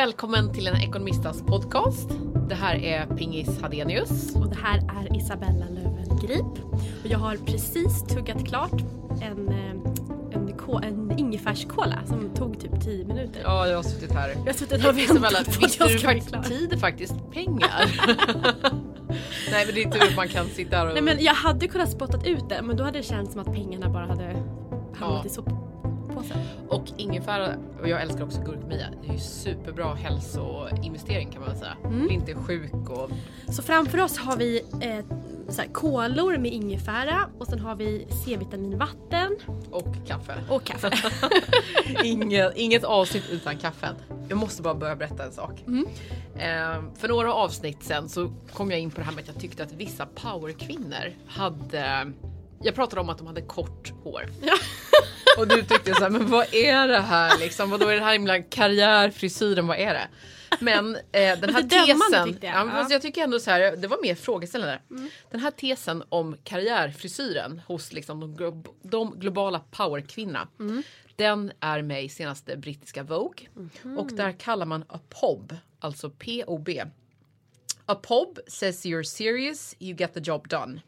Och välkommen till en Ekonomistas podcast. Det här är Pingis Hadenius. Och det här är Isabella Löwengrip. Och jag har precis tuggat klart en, eh, en, en ingefärskola som tog typ 10 minuter. Ja, jag har suttit här. Jag har suttit och Isabella, väntat på att jag ska bli klar. tid är faktiskt pengar? Nej men det är tur att man kan sitta här och... Nej men jag hade kunnat spottat ut det men då hade det känts som att pengarna bara hade hamnat Ja. i soppåsen. Och ingefära, och jag älskar också gurkmeja. Det är ju superbra hälsoinvestering kan man säga. Mm. Blir inte sjuk och... Så framför oss har vi eh, så här, kolor med ingefära och sen har vi C-vitaminvatten och kaffe. och kaffe. inget, inget avsnitt utan kaffen. Jag måste bara börja berätta en sak. Mm. Eh, för några avsnitt sen så kom jag in på det här med att jag tyckte att vissa powerkvinnor hade... Jag pratade om att de hade kort hår. Ja. Och du tyckte så här, men vad är det här liksom? Vadå är det här himla karriärfrisyren, vad är det? Men eh, den här tesen, jag. ja, Ja. jag tycker ändå så här, det var mer frågeställande. Den här tesen om karriärfrisyren hos liksom de, de globala powerkvinnorna. Den är med i senaste brittiska Vogue. Och där kallar man a POB, alltså P-O-B. A POB says you're serious, you get the job done.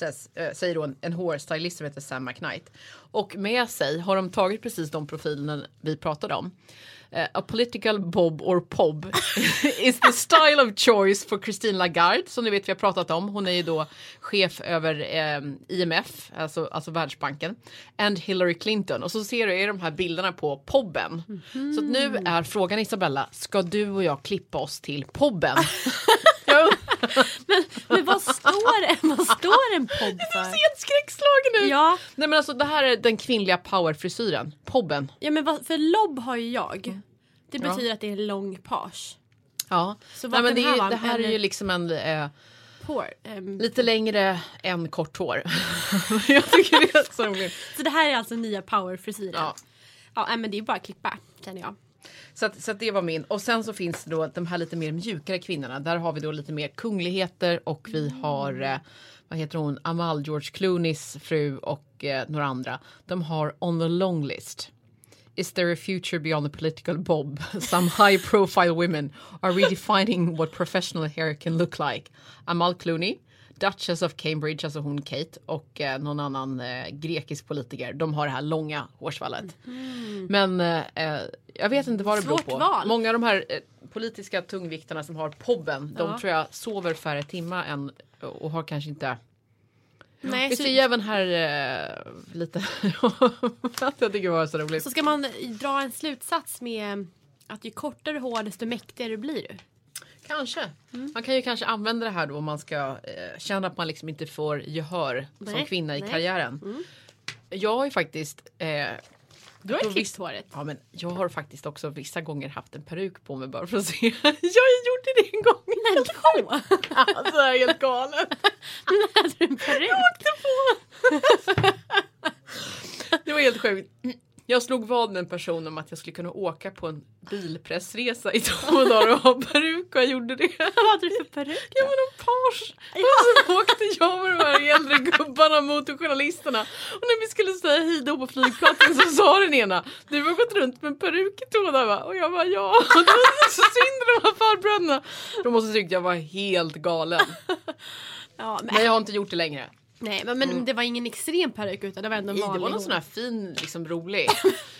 Eh, säger då en, en hårstylist som heter Sam McKnight. Och med sig har de tagit precis de profilerna vi pratade om. Eh, a political bob or pob is the style of choice for Christine Lagarde som ni vet vi har pratat om. Hon är ju då chef över eh, IMF, alltså, alltså Världsbanken. And Hillary Clinton. Och så ser du i de här bilderna på pobben. Så att nu är frågan Isabella, ska du och jag klippa oss till pobben? Men, men vad står? Vad står en är för? helt skräckslagen nu! Ja, Nej men alltså det här är den kvinnliga powerfrisyren. Pobben. ja men vad, för lobb har ju jag. Det Ja. betyder att det är en lång page. Ja. Så Nej, men det, det är, här ju- det här En- är ju liksom en eh, Por, ehm, lite längre än kort hår. jag tycker det är så roligt. Så det här är alltså nya powerfrisyren. Ja. Ja, men det är bara att klippa känner jag. Så, att, så att det var min. Och sen så finns det då de här lite mer mjukare kvinnorna. Där har vi då lite mer kungligheter och vi har eh, vad heter hon? Amal George Clooneys fru och eh, några andra. De har on the long list. Is there a future beyond the political bob? Some high profile women are redefining what professional hair can look like. Amal Clooney, Duchess of Cambridge, alltså hon Kate och eh, någon annan eh, grekisk politiker. De har det här långa hårsvallet. Men eh, eh, jag vet inte vad det beror Svårt på. val. Många av de här eh, politiska tungviktarna som har pobben, de Ja. tror jag sover färre timmar än och har kanske inte Nej, vi så, även här eh, lite jag tycker det var så roligt. så ska man dra en slutsats med att ju kortare hår desto mäktigare blir du. Kanske. Mm. Man kan ju kanske använda det här då om man ska eh, känna att man liksom inte får gehör som Nej, kvinna i nej. karriären. Jag har ju faktiskt eh, Du har ju klippt håret. Ja men jag har faktiskt också vissa gånger haft en peruk på mig bara för att se. jag gjorde det en gång. Men då! Alltså jag är helt galen. Hade du en peruk? åkte på. det var helt sjukt. Jag slog vad med en person om att jag skulle kunna åka på en bilpressresa i två dagar och ha peruk och jag gjorde det. Vad hade du för peruk? Ja men en page. Och så åkte jag med de här äldre gubbarna mot journalisterna. Och när vi skulle säga hej då på flygplatsen så sa den ena Du har gått runt med en peruk i två dagar va? Och jag bara ja. Och det var så synd de här farbröderna. De måste tyckt jag var helt galen. Ja, men, Men jag har inte gjort det längre. Nej, men, men det var ingen extrem peruk utan det var ändå en Nej, det vanlig var någon sån här fin, liksom rolig.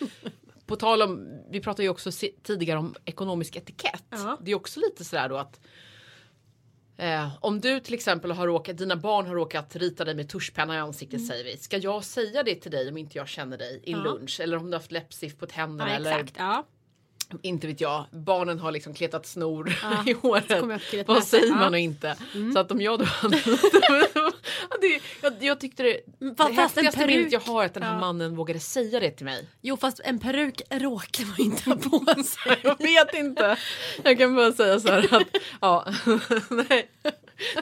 På tal om, vi pratade ju också tidigare om ekonomisk etikett. Ja. Det är också lite sådär då att eh, om du till exempel har råkat, dina barn har råkat rita dig med tuschpenna i ansiktet säger vi. Ska jag säga det till dig om inte jag känner dig i Mm. Ja. lunch? Eller om du har haft läppstift på tänderna? Ja, eller exakt. Ja. Inte vet jag, barnen har liksom kletat snor Ja, i håret. Vad säger. Mm. man och inte? Så att om jag då hade... Det, jag, jag tyckte det, det Fast en häftigaste minnet jag har är att den här Ja. mannen vågade säga det till mig. Jo fast en peruk råkar man inte ha på sig. Jag vet inte. Jag kan bara säga så här att ja, nej.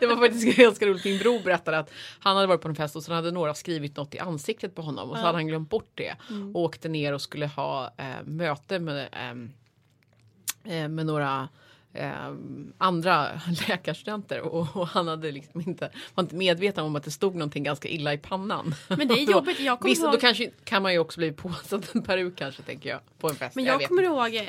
Det var faktiskt ganska roligt. Min bror berättade att han hade varit på en fest och så hade några skrivit något i ansiktet på honom och så hade han glömt bort det och åkte ner och skulle ha eh, möte med, ehm, eh, med några eh, andra läkarstudenter och, och han hade liksom inte, var inte medveten om att det stod någonting ganska illa i pannan. Men det är jobbigt. Jag kommer Visst, ihåg, då kanske, kan man ju också bli påsatt en peruk kanske tänker jag på en fest. men jag, vet kommer ihåg eh,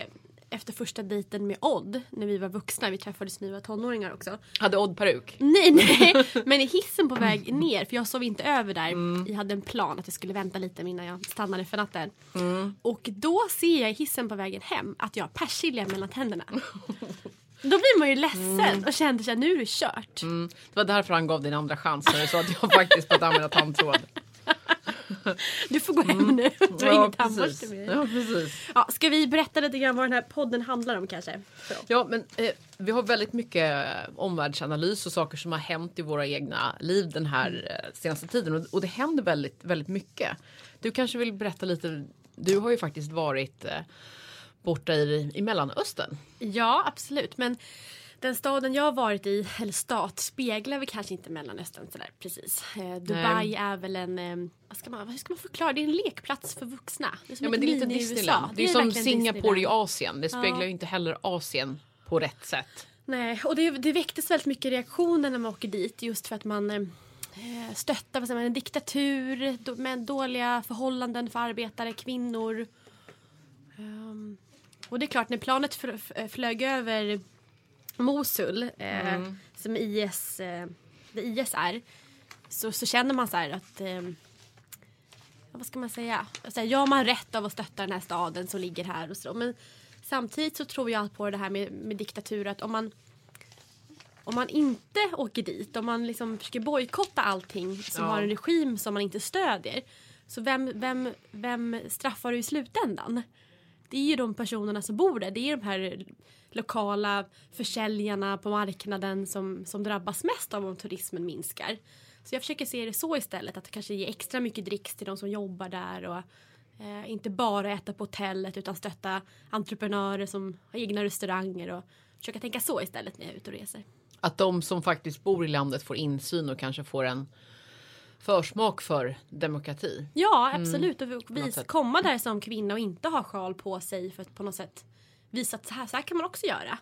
efter första dejten med Odd när vi var vuxna. Vi träffades när vi var tonåringar också. Hade Odd peruk? Nej, nej. Men i hissen på väg ner, för jag sov inte över där. Mm. Jag hade en plan att jag skulle vänta lite innan jag stannade för natten. Mm. Och då ser jag i hissen på vägen hem att jag har persilja mellan tänderna. Då blir man ju ledsen och kände sig nu är det kört. Mm. Det var därför han gav din andra chans när du sa att jag faktiskt fått använda tandtråd. Du får gå hem nu. Du har ingen tandborste med. Ja, precis. Ja, ska vi berätta lite grann vad den här podden handlar om kanske? Ja, men eh, vi har väldigt mycket eh, omvärldsanalys och saker som har hänt i våra egna liv den här eh, senaste tiden. Och, och det händer väldigt, väldigt mycket. Du kanske vill berätta lite. Du har ju faktiskt varit eh, borta i, i Mellanöstern. Ja, absolut. Men den staden jag har varit i, eller stat, speglar väl kanske inte Mellanöstern sådär precis. Eh, Dubai Nej. är väl en, eh, vad ska, man, hur ska man förklara? Det är en lekplats för vuxna. Det är som Ja, men det är lite. Disneyland. Det är, som verkligen Singapore i Disneyland. Asien. Det speglar Ja. ju inte heller Asien på rätt sätt. Nej, och det, det väcktes väldigt mycket reaktioner när man åker dit just för att man eh, stöttar vad säger man, en diktatur då- med dåliga förhållanden för arbetare, kvinnor. Ehm, och det är klart, när planet flög över Mosul, eh, Mm. som IS, eh, det IS är, så, så känner man så här att eh, ja, vad ska man säga? Alltså, har man rätt av att stötta den här staden som ligger här och så. Men samtidigt så tror jag på det här med, med diktatur att om man om man inte åker dit, om man liksom försöker bojkotta allting som Ja. har en regim som man inte stödjer. Så vem, vem, vem straffar du i slutändan? Det är ju de personerna som bor där. Det är de här lokala försäljarna på marknaden som, som drabbas mest av om turismen minskar. Så jag försöker se det så istället, att kanske ge extra mycket dricks till de som jobbar där och eh, inte bara äta på hotellet utan stötta entreprenörer som har egna restauranger och försöka tänka så istället när jag är ute och reser. Att de som faktiskt bor i landet får insyn och kanske får en försmak för demokrati. Ja, absolut. Och något vis, komma där som kvinna och inte ha sjal på sig för att på något sätt visa att så här, så här kan man också göra.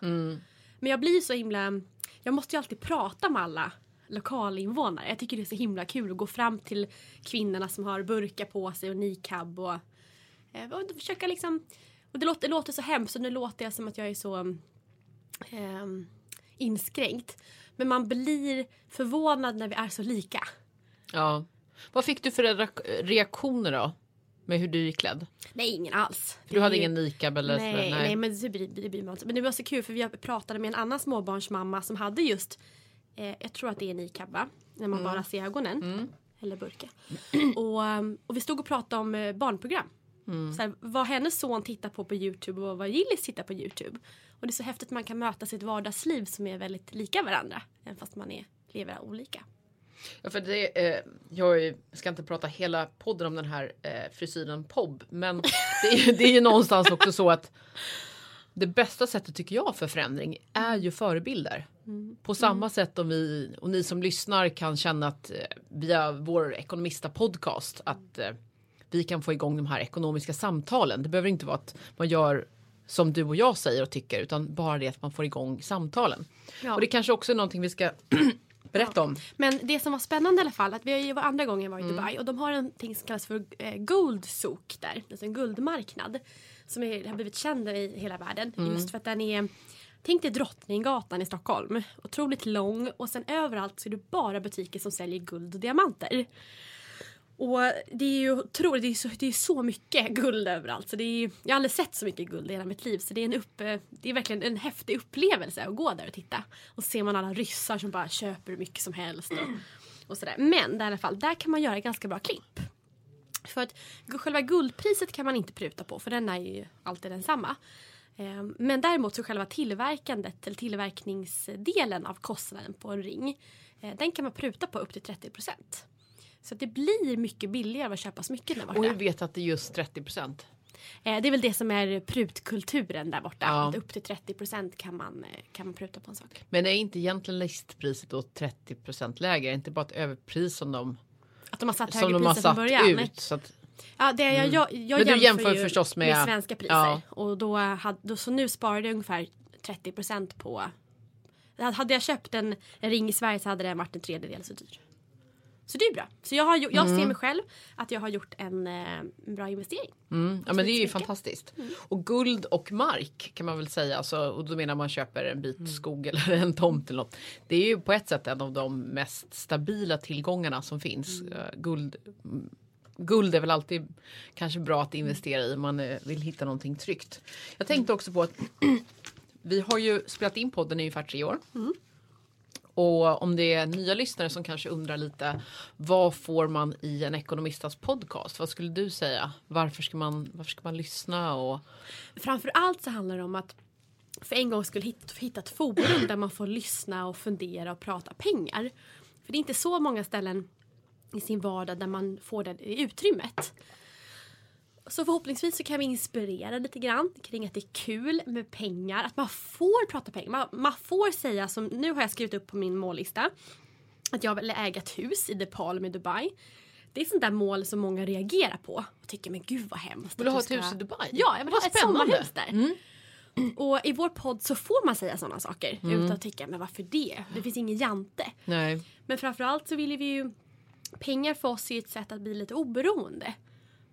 Men jag blir så himla... Jag måste ju alltid prata med alla lokalinvånare. Jag tycker det är så himla kul att gå fram till kvinnorna som har burkar på sig och niqab och, eh, och försöka liksom... Och det låter, det låter så hemskt och nu låter jag som att jag är så ehm, inskränkt. Men man blir förvånad när vi är så lika. Ja. Vad fick du för re- reaktioner då? Med hur du gick klädd? Nej, ingen alls. För du hade är- ingen niqab eller Nej, sådär? nej. men det blir man. Men det var så kul för vi pratade med en annan småbarnsmamma som hade just, eh, jag tror att det är niqab va? När man bara ser ögonen. Eller burka. och, um, och vi stod och pratade om eh, barnprogram. Så här, vad hennes son tittar på på Youtube och vad Gillis tittar på Youtube. Och det är så häftigt att man kan möta sitt vardagsliv som är väldigt lika varandra. Även fast man är, lever olika. Ja, för det, eh, jag ska inte prata hela podden om den här eh, frisyren POB. Men det är, det är ju någonstans också så att det bästa sättet tycker jag för förändring är ju förebilder. På samma sätt om vi och ni som lyssnar kan känna att eh, via vår ekonomista podcast att eh, vi kan få igång de här ekonomiska samtalen. Det behöver inte vara att man gör som du och jag säger och tycker utan bara det att man får igång samtalen. Ja. Och det kanske också är någonting vi ska berätta om. Men det som var spännande i alla fall, att vi har ju var andra gången varit i Dubai och de har en ting som kallas för eh, Gold Souk där, alltså en guldmarknad. Som är, har blivit känd i hela världen. Just för att den är, tänk dig Drottninggatan i Stockholm. Otroligt lång och sen överallt så är det bara butiker som säljer guld och diamanter. Och det är ju otroligt, det är så, det är så mycket guld överallt. Så det är, jag har aldrig sett så mycket guld i hela mitt liv. Så det är, en upp, det är verkligen en häftig upplevelse att gå där och titta. Och så ser man alla ryssar som bara köper hur mycket som helst. Och, och sådär. Men där, i alla fall, där kan man göra ganska bra klipp. För att själva guldpriset kan man inte pruta på för den är ju alltid densamma. Ehm, men däremot så själva tillverkandet eller tillverkningsdelen av kostnaden på en ring eh, den kan man pruta på upp till 30 så det blir mycket billigare att köpa smycken där Och borta. hur vet att det är just 30 procent? Eh, Det är väl det som är prutkulturen där borta. Ja. Att upp till 30 kan man, eh, kan man pruta på en sak. Men är inte egentligen listpriset då 30 procent lägre? Är det inte bara ett överpris som de, Att de har satt som de har satt början. ut? Att, Ja, det jag, jag, jag Men du jämför, jämför ju förstås med- svenska priser. Ja. Och då, hade, då, så nu sparade jag ungefär 30% på... Hade jag köpt en, en ring i Sverige så hade den varit en tredjedel så dyr. Så det är bra. Så jag, har, jag mm. ser mig själv att jag har gjort en, eh, en bra investering. Mm. Ja men det är ju fantastiskt. Mm. Och guld och mark kan man väl säga. Alltså, och då menar man köper en bit mm. skog eller en tomt eller något. Det är ju på ett sätt en av de mest stabila tillgångarna som finns. Uh, guld guld är väl alltid kanske bra att investera i om man eh, vill hitta någonting tryggt. Jag tänkte också på att vi har ju spelat in podden i ungefär tre år. Mm. Och om det är nya lyssnare som kanske undrar lite vad får man i en ekonomistas podcast? Vad skulle du säga? Varför ska man, varför ska man lyssna? Och... Framför allt så handlar det om att för en gång skulle hitta, hitta ett forum där man får lyssna och fundera och prata pengar. För det är inte så många ställen i sin vardag där man får det utrymmet. Så förhoppningsvis så kan vi inspirera lite grann kring att det är kul med pengar. Att man får prata pengar. Man, man får säga som, nu har jag skrivit upp på min mållista att jag vill äga ett hus i The Palm i Dubai. Det är sånt där mål som många reagerar på och tycker men gud vad hemskt. Vill du ha ett hus i Dubai? Ja, jag vill ha ett sommarhus där. Mm. Och i vår podd så får man säga sådana saker mm. utan att tycka men varför det? Det finns ingen jante. Nej. Men framförallt så vill vi ju pengar för oss är ett sätt att bli lite oberoende.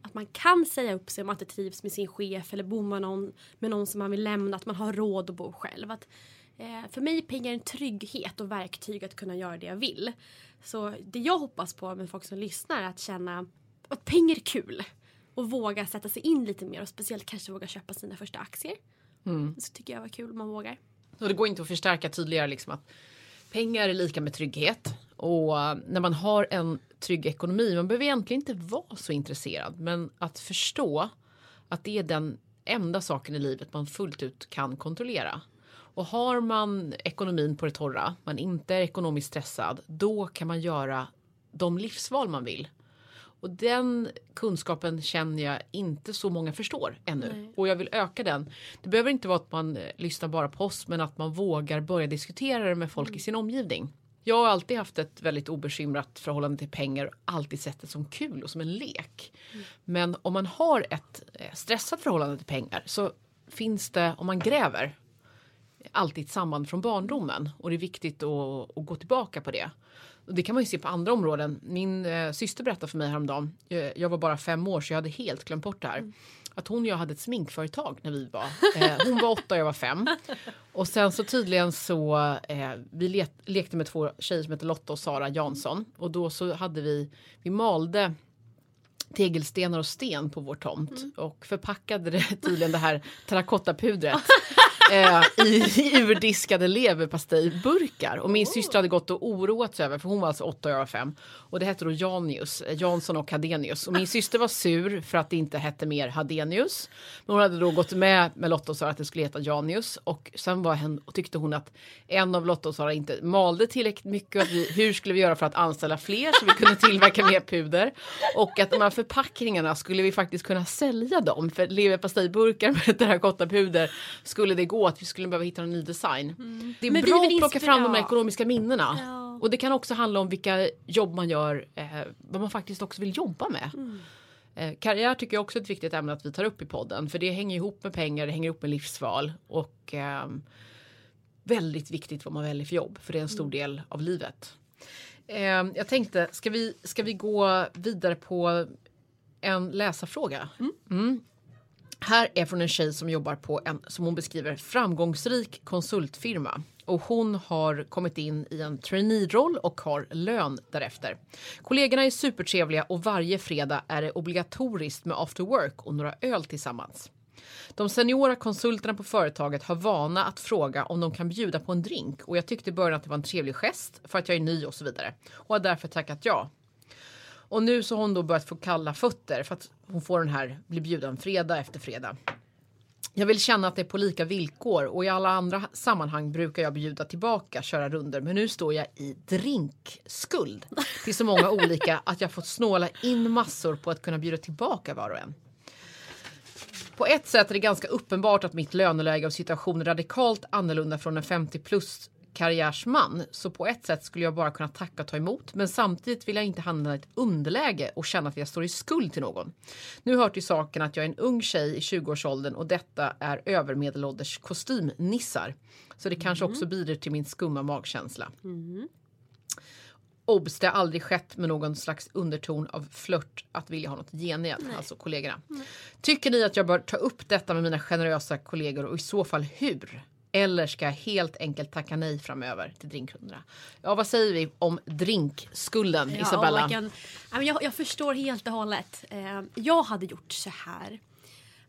Att man kan säga upp sig om man inte trivs med sin chef eller bor man någon, med någon som man vill lämna. Att man har råd att bo själv. Att, eh, för mig är pengar en trygghet och verktyg att kunna göra det jag vill. Så det jag hoppas på med folk som lyssnar är att känna att pengar är kul. Och våga sätta sig in lite mer och speciellt kanske våga köpa sina första aktier. Mm. Så tycker jag var kul om man vågar. Och det går inte att förstärka tydligare liksom att pengar är lika med trygghet. Och när man har en trygg ekonomi, man behöver egentligen inte vara så intresserad, men att förstå att det är den enda saken i livet man fullt ut kan kontrollera. Och har man ekonomin på det torra, man inte är ekonomiskt stressad, då kan man göra de livsval man vill. Och den kunskapen känner jag inte så många förstår ännu. Nej. Och jag vill öka den. Det behöver inte vara att man lyssnar bara på oss men att man vågar börja diskutera det med folk mm. i sin omgivning. Jag har alltid haft ett väldigt obekymrat förhållande till pengar och alltid sett det som kul och som en lek. Mm. Men om man har ett eh, stressat förhållande till pengar så finns det, om man gräver, alltid ett samband från barndomen och det är viktigt att, att gå tillbaka på det. Och det kan man ju se på andra områden. Min eh, syster berättade för mig häromdagen, jag, jag var bara fem år så jag hade helt glömt bort det här. Mm. Att hon och jag hade ett sminkföretag när vi var, eh, hon var åtta och jag var fem. Och sen så tydligen så, eh, vi le lekte med två tjejer som heter Lotta och Sara Jansson. Och då så hade vi, vi malde tegelstenar och sten på vår tomt mm. och förpackade det tydligen det här terrakottapudret eh, i, i urdiskade leverpastejburkar. Och min oh. syster hade gått och oroat sig över, för hon var alltså åtta och jag var fem. Och det hette då Janius, eh, Jansson och Hadenius. Och min syster var sur för att det inte hette mer Hadenius. Men hon hade då gått med med Lotta och sa att det skulle heta Janius. Och sen var hen, och tyckte hon att en av Lotta och Sara inte malde tillräckligt mycket. Att vi, hur skulle vi göra för att anställa fler så vi kunde tillverka mer puder? Och att de här förpackningarna skulle vi faktiskt kunna sälja dem. För leverpastejburkar med terrakottapuder skulle det gå gå att vi skulle behöva hitta en ny design. Mm. Det är Men bra att plocka fram de här ekonomiska minnena. Ja. Och det kan också handla om vilka jobb man gör, eh, vad man faktiskt också vill jobba med. Mm. Eh, karriär tycker jag också är ett viktigt ämne att vi tar upp i podden. För det hänger ihop med pengar, det hänger ihop med livsval. Och eh, väldigt viktigt vad man väljer för jobb. För det är en stor mm. del av livet. Eh, jag tänkte, ska vi, ska vi gå vidare på en läsarfråga? Mm. mm. Här är från en tjej som jobbar på en, som hon beskriver, framgångsrik konsultfirma. Och hon har kommit in i en traineeroll och har lön därefter. Kollegorna är supertrevliga och varje fredag är det obligatoriskt med after work och några öl tillsammans. De seniora konsulterna på företaget har vana att fråga om de kan bjuda på en drink och jag tyckte i början att det var en trevlig gest för att jag är ny och så vidare och har därför tackat ja. Och nu så har hon då börjat få kalla fötter för att hon får den här, blir bjuden fredag efter fredag. Jag vill känna att det är på lika villkor och i alla andra sammanhang brukar jag bjuda tillbaka, köra runder. Men nu står jag i drinkskuld till så många olika att jag fått snåla in massor på att kunna bjuda tillbaka var och en. På ett sätt är det ganska uppenbart att mitt löneläge och situation är radikalt annorlunda från en 50 plus karriärsman. Så på ett sätt skulle jag bara kunna tacka och ta emot. Men samtidigt vill jag inte hamna i ett underläge och känna att jag står i skuld till någon. Nu hör till saken att jag är en ung tjej i 20-årsåldern och detta är övermedelålders kostymnissar. Så det kanske mm. också bidrar till min skumma magkänsla. Mm. Obs, det har aldrig skett med någon slags underton av flört att vilja ha något gengäld, alltså kollegorna. Tycker ni att jag bör ta upp detta med mina generösa kollegor och i så fall hur? Eller ska jag helt enkelt tacka nej framöver till drinkrundorna? Ja, vad säger vi om drinkskulden, Ja, Isabella? kan- jag, jag förstår helt och hållet. Eh, jag hade gjort så här.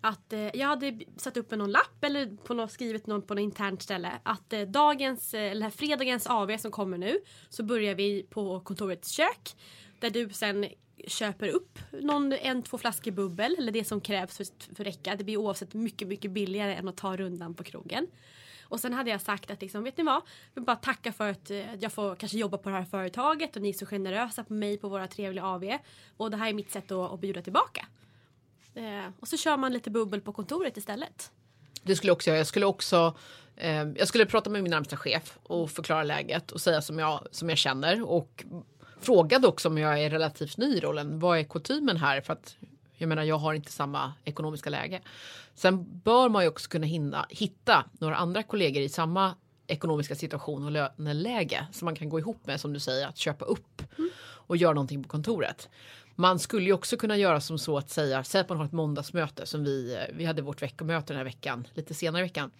Att eh, jag hade satt upp en någon lapp eller på något, skrivit någon på något internt ställe att eh, dagens, eller fredagens AV som kommer nu så börjar vi på kontorets kök där du sen köper upp någon, en, två flaskor bubbel eller det som krävs för, för räcka. Det blir oavsett mycket, mycket billigare än att ta rundan på krogen. Och sen hade jag sagt att liksom, vet ni vad? Jag vill bara tacka för att eh, jag får kanske jobba på det här företaget och ni är så generösa på mig på våra trevliga AV. Och det här är mitt sätt att, att bjuda tillbaka. Eh, och så kör man lite bubbel på kontoret istället. Det skulle också. Jag skulle också eh, jag skulle prata med min närmsta chef och förklara läget och säga som jag, som jag känner och frågade också om jag är relativt ny i rollen. Vad är kutymen här? För att jag menar, jag har inte samma ekonomiska läge. Sen bör man ju också kunna hinna, hitta några andra kollegor i samma ekonomiska situation och löneläge som man kan gå ihop med som du säger att köpa upp och göra någonting på kontoret. Man skulle ju också kunna göra som så att säga, säg att man har ett måndagsmöte som vi, vi hade vårt veckomöte den här veckan, lite senare i veckan.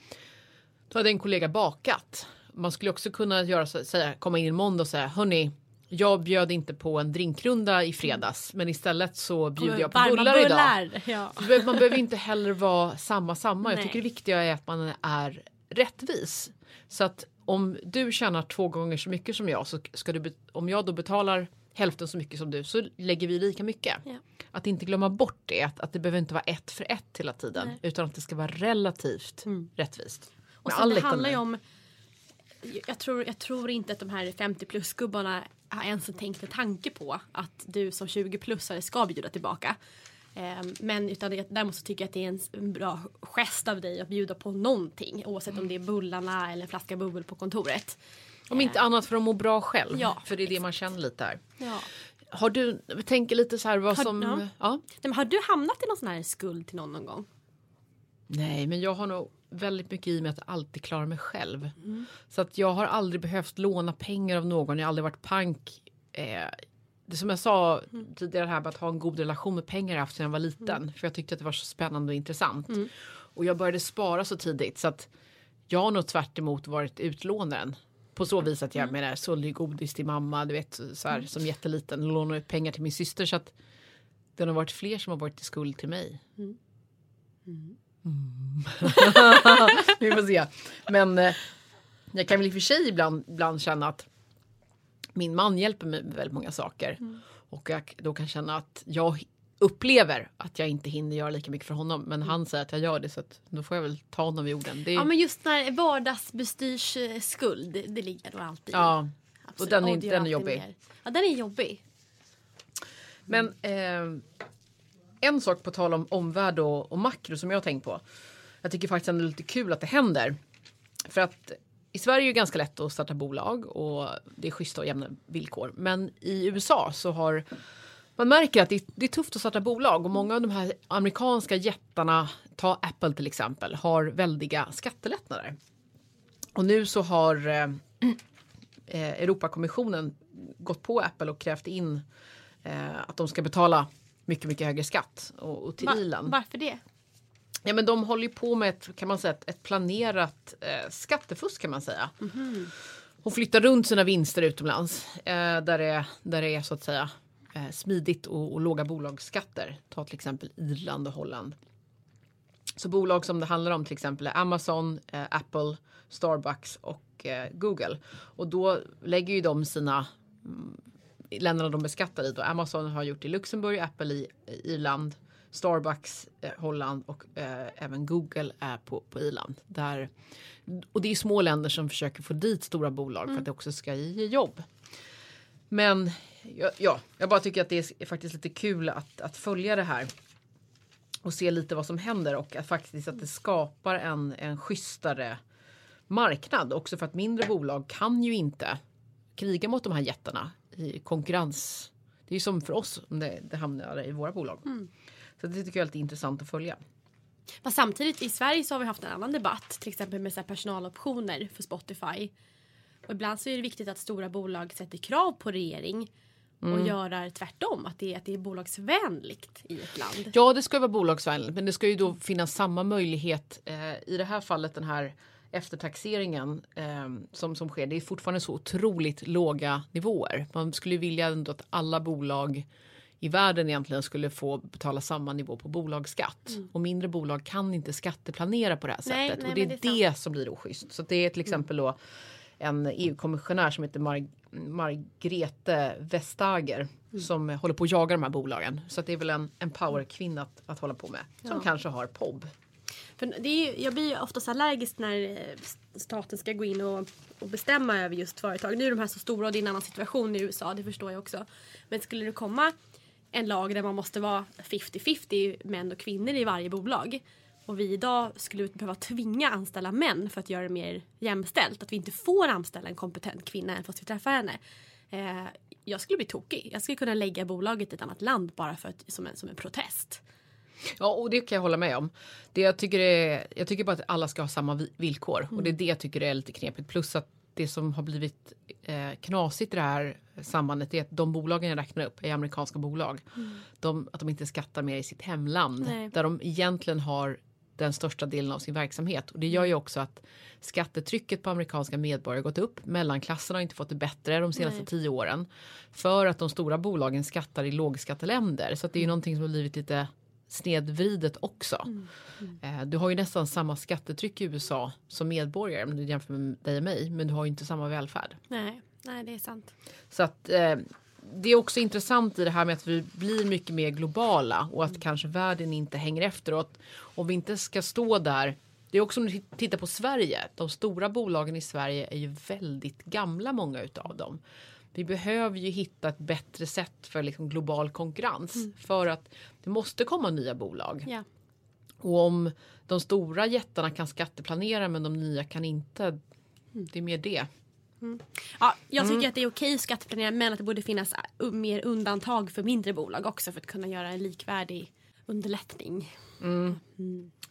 Då hade en kollega bakat. Man skulle också kunna göra så, säga, komma in en måndag och säga, hörni, jag bjöd inte på en drinkrunda i fredags, men istället så bjuder jag på Varma bullar, idag. bullar. Ja. Man behöver inte heller vara samma samma. Jag Nej. tycker det viktiga är att man är rättvis. Så att om du tjänar två gånger så mycket som jag så ska du, om jag då betalar hälften så mycket som du så lägger vi lika mycket. Ja. Att inte glömma bort det, att, att det behöver inte vara ett för ett hela tiden Nej. utan att det ska vara relativt Mm. rättvist. Och sen det handlar ju om jag tror, jag tror inte att de här 50 plus gubbarna ens tänkt en tanke på att du som 20 plusare ska bjuda tillbaka. Ehm, Men utan det, däremot så tycker jag att det är en, bra gest av dig att bjuda på någonting oavsett om det är bullarna eller en flaska bubbel på kontoret. Om inte annat för att må bra själv. Ja, för det är det man känner lite här. Ja. Har du, tänker lite så här vad Har- som... ja. ja. Nej, har du hamnat i någon sån här skuld till någon någon gång? Nej, men jag har nog väldigt mycket i mig att alltid klara mig själv. Mm. Så att jag har aldrig behövt låna pengar av någon. Jag har aldrig varit pank. Eh, det som jag sa Mm. tidigare här med att ha en god relation med pengar jag haft sedan jag var liten. Mm. För jag tyckte att det var så spännande och intressant. Och jag började spara så tidigt så att jag har nog tvärt emot varit utlånaren. På så vis att jag Mm. menar, sålde godis till mamma, du vet så här, som jätteliten. Lånade ut pengar till min syster. Så att det har varit fler som har varit i skuld till mig. Mm. Vi får se. Men eh, jag kan väl i och för sig ibland, ibland känna att min man hjälper mig med väldigt många saker. Och jag då kan känna att jag upplever att jag inte hinner göra lika mycket för honom. Men han säger att jag gör det så att då får jag väl ta honom i orden. Är, Ja men just när vardagsbestyrs eh, skuld, det, ligger nog alltid ja. Absolut. och den är- gör den är jobbig. mer. Ja den är jobbig. Men eh, en sak på tal om omvärld och, och makro som jag har tänkt på. Jag tycker faktiskt att det är lite kul att det händer. För att i Sverige är det ganska lätt att starta bolag och det är schyssta och jämna villkor. Men i USA så har man märker att det, det är tufft att starta bolag och många av de här amerikanska jättarna, ta Apple till exempel, har väldiga skattelättnader. Och nu så har eh, eh Europakommissionen gått på Apple och krävt in eh, att de ska betala mycket, mycket högre skatt och, och till Va- Irland. varför det? Ja, men de håller ju på med ett, kan man säga, ett, ett planerat eh, skattefusk kan man säga. Hon flyttar runt sina vinster utomlands eh, där, det, där det är så att säga eh, smidigt och, och låga bolagsskatter. Ta till exempel Irland och Holland. Så bolag som det handlar om till exempel är Amazon, eh, Apple, Starbucks och eh, Google. Och då lägger ju de sina mm, länderna de beskattar i. Då. Amazon har gjort i Luxemburg, Apple i, Irland, Starbucks, eh, Holland och eh, även Google är på, på Irland. Där, och det är små länder som försöker få dit stora bolag för att det också ska ge jobb. Men ja, ja, jag bara tycker att det är faktiskt lite kul att, att följa det här och se lite vad som händer och att faktiskt att det skapar en, en schysstare marknad också för att mindre bolag kan ju inte kriga mot de här jättarna i konkurrens. Det är ju som för oss om det, det hamnar i våra bolag. Så det tycker jag är lite intressant att följa. Fast samtidigt i Sverige så har vi haft en annan debatt till exempel med så här personaloptioner för Spotify. Och ibland så är det viktigt att stora bolag sätter krav på regering och Mm. göra tvärtom. Att det, att det är bolagsvänligt i ett land. Ja, det ska vara bolagsvänligt, men det ska ju då finnas samma möjlighet eh, i det här fallet den här eftertaxeringen eh, som, som sker. Det är fortfarande så otroligt låga nivåer. Man skulle vilja ändå att alla bolag i världen egentligen skulle få betala samma nivå på bolagsskatt. Och mindre bolag kan inte skatteplanera på det här Nej, sättet. nej, och det är det, är som blir oschysst. Så det är till exempel då en EU-kommissionär som heter Mar Margrethe Vestager som håller på att jaga de här bolagen. Så att det är väl en, en powerkvinna att, att hålla på med. Som Ja. kanske har POB. För det är, jag blir ju oftast allergisk när eh, staten ska gå in och, och bestämma över just företag. Nu är de här så stora och det är en annan situation i USA, det förstår jag också. Men skulle det komma en lag där man måste vara 50-50 män och kvinnor i varje bolag och vi idag skulle behöva tvinga anställa män för att göra det mer jämställt. Att vi inte får anställa en kompetent kvinna än fast vi träffar henne. Eh, jag skulle bli tokig. Jag skulle kunna lägga bolaget i ett annat land bara för att, som, en, som en protest. Ja, och det kan jag hålla med om. Det jag, tycker är, jag tycker bara att alla ska ha samma vi- villkor. Och det är det jag tycker är lite knepigt. Plus att det som har blivit eh, knasigt i det här sambandet är att de bolagen jag räknar upp är amerikanska bolag. De, att de inte skattar mer i sitt hemland. Nej. Där de egentligen har den största delen av sin verksamhet. Och det gör ju också att skattetrycket på amerikanska medborgare gått upp. Mellanklasserna har inte fått det bättre de senaste Nej. tio åren. För att de stora bolagen skattar i lågskatteländer. Så det är ju någonting som har blivit lite snedvridet också. Eh, Du har ju nästan samma skattetryck i USA som medborgare om du jämför med dig och mig. Men du har ju inte samma välfärd. Nej, nej det är sant. Så att eh, det är också intressant i det här med att vi blir mycket mer globala och att kanske världen inte hänger efter. Och att om vi inte ska stå där. Det är också om du tittar på Sverige. De stora bolagen i Sverige är ju väldigt gamla många utav dem. Vi behöver ju hitta ett bättre sätt för liksom global konkurrens. För att det måste komma nya bolag. Ja. Och om de stora jättarna kan skatteplanera men de nya kan inte. Det är mer det. Ja, jag tycker Mm. att det är okej att skatteplanera men att det borde finnas uh, mer undantag för mindre bolag också för att kunna göra en likvärdig underlättning.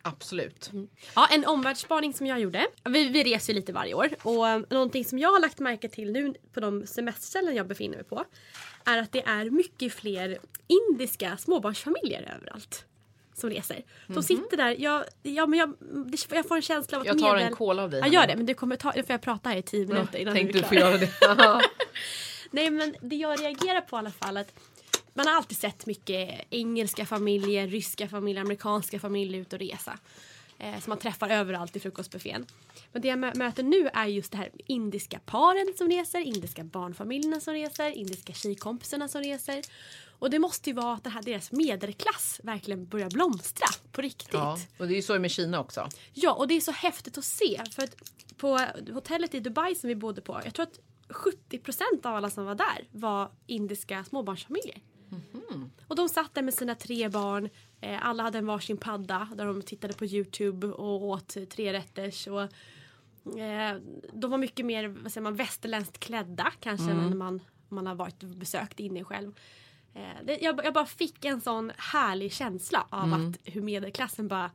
Absolut. Ja, en omvärldsspaning som jag gjorde. Vi, vi reser ju lite varje år och någonting som jag har lagt märke till nu på de semesterställen jag befinner mig på är att det är mycket fler indiska småbarnsfamiljer överallt som reser. De sitter där, jag, ja, men jag, jag får en känsla av att. Jag tar medel... en cola av dig. Ja, gör det, men du kommer ta, får jag prata här i tio minuter innan Tänkte du du är klar. göra det. Nej men det jag reagerar på i alla fall att man har alltid sett mycket engelska familjer, ryska familjer, amerikanska familjer ut och resa. Eh, som man träffar överallt i frukostbuffén. Men det jag mö- möter nu är just det här indiska paren som reser, indiska barnfamiljerna som reser, indiska tjejkompisarna som reser. Och det måste ju vara att det här, deras medelklass verkligen börjar blomstra på riktigt. ja, och det är ju så med Kina också. Ja, och det är så häftigt att se. För att på hotellet i Dubai som vi bodde på, jag tror att 70% av alla som var där var indiska småbarnsfamiljer. Och de satt där med sina tre barn. Eh, alla hade en varsin padda där de tittade på Youtube och åt tre rätters. Och, eh, de var mycket mer vad säger man, västerländskt klädda kanske än när man, man har varit besökt Indien själv. Eh, det, jag, jag bara fick en sån härlig känsla av att hur medelklassen bara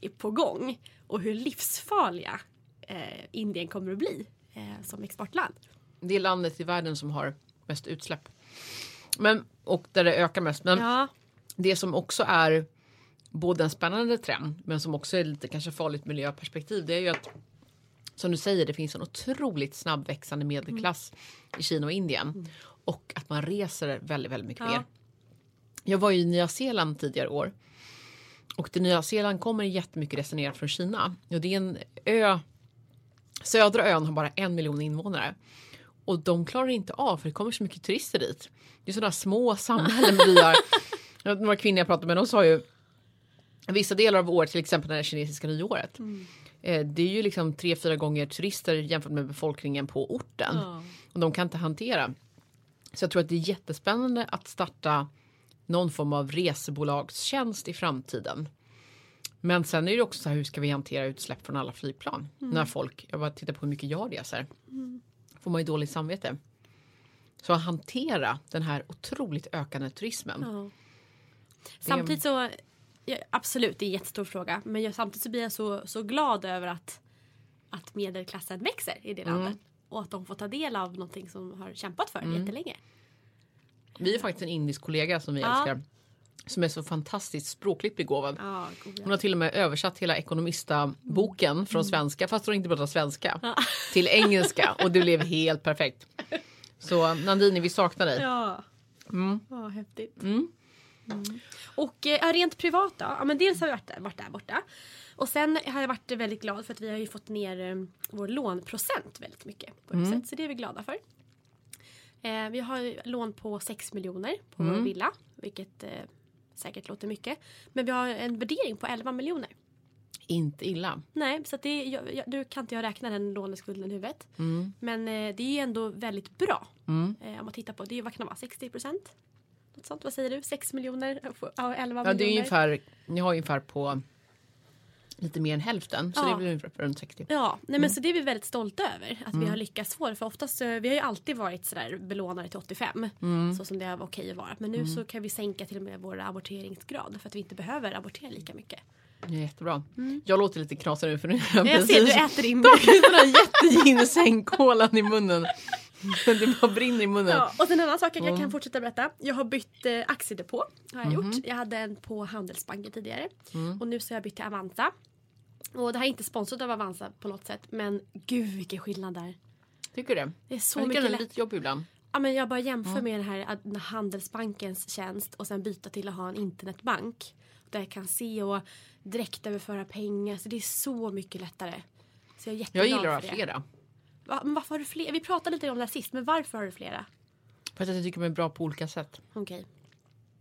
är på gång och hur livsfarliga eh, Indien kommer att bli som exportland. Det är landet i världen som har mest utsläpp. Men, och där det ökar mest. Men Ja, det som också är både en spännande trend men som också är lite kanske farligt miljöperspektiv. Det är ju att som du säger, det finns en otroligt snabbväxande medelklass i Kina och Indien. Och att man reser väldigt, väldigt mycket Ja. mer. Jag var ju i Nya Zeeland tidigare år. Och till Nya Zeeland kommer jättemycket resenärer från Kina. Och det är en ö. Södra ön har bara en miljon invånare. Och de klarar inte av för det kommer så mycket turister dit. Det är sådana små samhällen byar. Några kvinnor jag pratade med de sa ju vissa delar av året, till exempel det kinesiska nyåret. Eh, det är ju liksom tre, fyra gånger turister jämfört med befolkningen på orten. Och de kan inte hantera. Så jag tror att det är jättespännande att starta någon form av resebolagstjänst i framtiden. Men sen är det också så här, hur ska vi hantera utsläpp från alla flygplan? När folk, jag bara tittar på hur mycket jag reser. Får man ju dåligt samvete. Så att hantera den här otroligt ökande turismen. Ja. Samtidigt så, ja, absolut det är en jättestor fråga. Men jag, samtidigt så blir jag så, så glad över att, att medelklassen växer i det landet. och att de får ta del av någonting som har kämpat för Mm. jättelänge. Vi har faktiskt en indisk kollega som vi Ja. älskar. Som är så fantastiskt språkligt begåvad. Goda. Hon har till och med översatt hela Ekonomista-boken från svenska, fast hon inte pratar svenska, Mm. Ja. till engelska och det blev helt perfekt. Så Nandini, vi saknar dig. Ja. Mm. Ja, häftigt. Mm. Och eh, rent privat då? Ja, men dels har vi varit där, varit där borta. Och sen har jag varit väldigt glad för att vi har ju fått ner eh, vår lånprocent väldigt mycket. På mm. sätt, så det är vi glada för. Eh, vi har lån på 6 miljoner på vår villa. Vilket eh, säkert låter mycket. Men vi har en värdering på 11 miljoner. Inte illa. Nej, så det, jag, jag, du kan inte jag räkna den låneskulden i huvudet. Mm. Men eh, det är ändå väldigt bra. Mm. Eh, om man tittar på, det är vad kan det vara, 60 procent? Något sånt, vad säger du? 6 miljoner av 11 Ja, det är miljoner? ungefär, ni har ungefär på lite mer än hälften, så Ja. det blir ungefär runt 60. Ja, nej Mm. men så det är vi väldigt stolta över att vi har lyckats få det. För oftast, eh, vi har ju alltid varit sådär belånade till 85. Mm. Så som det var okej att vara. Men nu så kan vi sänka till och med vår amorteringsgrad. För att vi inte behöver amortera lika mycket. Det är jättebra. Jag låter lite knasig nu för nu har jag Mm. Jag ser, du precis äter in jätteginsengkolan i munnen. Det bara brinner i munnen. Ja, och sen en annan sak jag Mm. kan fortsätta berätta. Jag har bytt eh, aktiedepå. Har jag, Mhm. gjort. jag hade en på Handelsbanken tidigare. Mm. Och nu så har jag bytt till Avanza. Och det här är inte sponsrat av Avanza på något sätt. Men gud vilken skillnad där. Tycker du det? Är så jag mycket lätt. lite jobbig ibland. Ja, men jag bara jämför med den här Handelsbankens tjänst och sen byta till att ha en internetbank. Där jag kan se och direkt överföra pengar. Så det är så mycket lättare. Så jag är Jag gillar att ha flera. Va, men varför har du fler? Vi pratade lite om det här sist, men varför har du flera? För att jag tycker de är bra på olika sätt. Okej.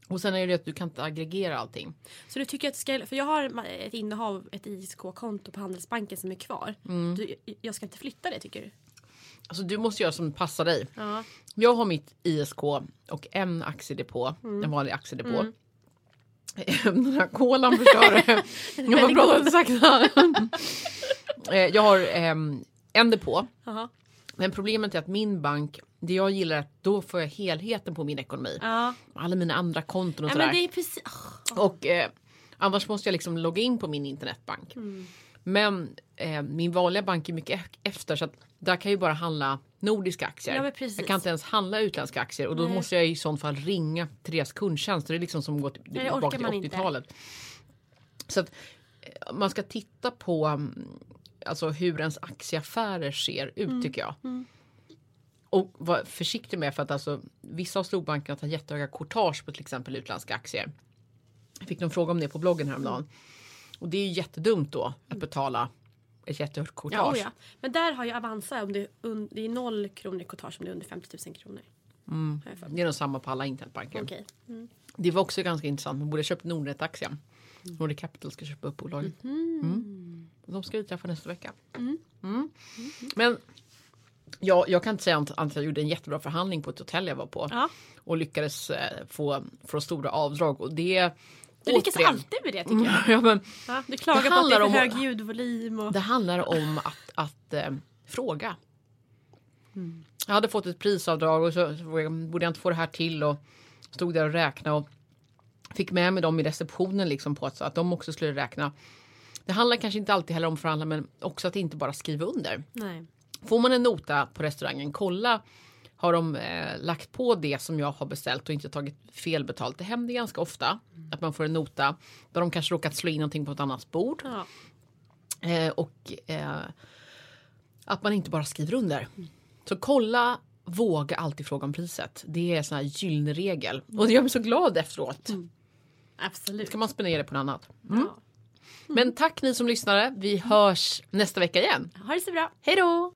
Och sen är det att du kan inte aggregera allting. Så du tycker att ska, för jag har ett innehav, ett ISK-konto på Handelsbanken som är kvar. Mm. Du, jag ska inte flytta det tycker du? Alltså du måste göra som passar dig. Ja. Jag har mitt ISK och en aktiedepå, en vanlig aktiedepå. Den här kolan förstör det. Jag god. lite sakta. Eh, jag har ehm, en depå. Jaha. Men problemet är att min bank, det jag gillar är att då får jag helheten på min ekonomi. Ja. Alla mina andra konton och ja sådär. precis... åh. Och eh, annars måste jag liksom logga in på min internetbank. Mm. Men eh, min vanliga bank är mycket e- efter så att där kan jag ju bara handla nordiska aktier. Ja, jag kan inte ens handla utländska aktier och då Nej. måste jag i sånt fall ringa till deras kundtjänst. Det är liksom som att gå tillbaka till man inte. 80-talet. Så att eh, man ska titta på mm, alltså hur ens aktieaffärer ser ut Mm. tycker jag. Och var försiktig med för att alltså vissa av storbankerna tar jättehöga courtage på till exempel utländska aktier. Jag fick någon fråga om det på bloggen häromdagen. Och det är ju jättedumt då att betala ett jättehögt Ja, courtage. oh ja. Men där har ju Avanza, om det, är det är noll kronor i courtage om det är under 50 000 kronor. Mm. Det är nog samma på alla internetbanker. Okej. Mm. Det var också ganska intressant. Man borde ha köpt Nordnet-aktien. Nordic Capital ska köpa upp bolaget. Mm. De ska vi träffa nästa vecka. Mm. Men ja, jag kan inte säga annat än att jag gjorde en jättebra förhandling på ett hotell jag var på. Ja. Och lyckades eh, få, få stora avdrag. Och det Du lyckas återigen- alltid med det tycker jag. Ja, men Ja, du klagar på att det är för om- hög ljudvolym. Och... Det handlar om att, att eh, fråga. Jag hade fått ett prisavdrag och så, så borde jag inte få det här till och stod där och räknade och fick med mig dem i receptionen liksom på att, att de också skulle räkna. Det handlar kanske inte alltid heller om förhandla men också att inte bara skriva under. Nej. Får man en nota på restaurangen, kolla har de eh, lagt på det som jag har beställt och inte tagit fel betalt. Det händer ganska ofta att man får en nota där de kanske råkat slå in någonting på ett annat bord. Ja. Eh, och eh, att man inte bara skriver under. Så kolla, våga alltid fråga om priset. Det är en sån här gyllene regel. Och jag blir så glad efteråt. Absolut. Ska man spendera det på något annat. Mm. Ja. Men tack ni som lyssnade. Vi hörs nästa vecka igen. Ha det så bra. Hej då!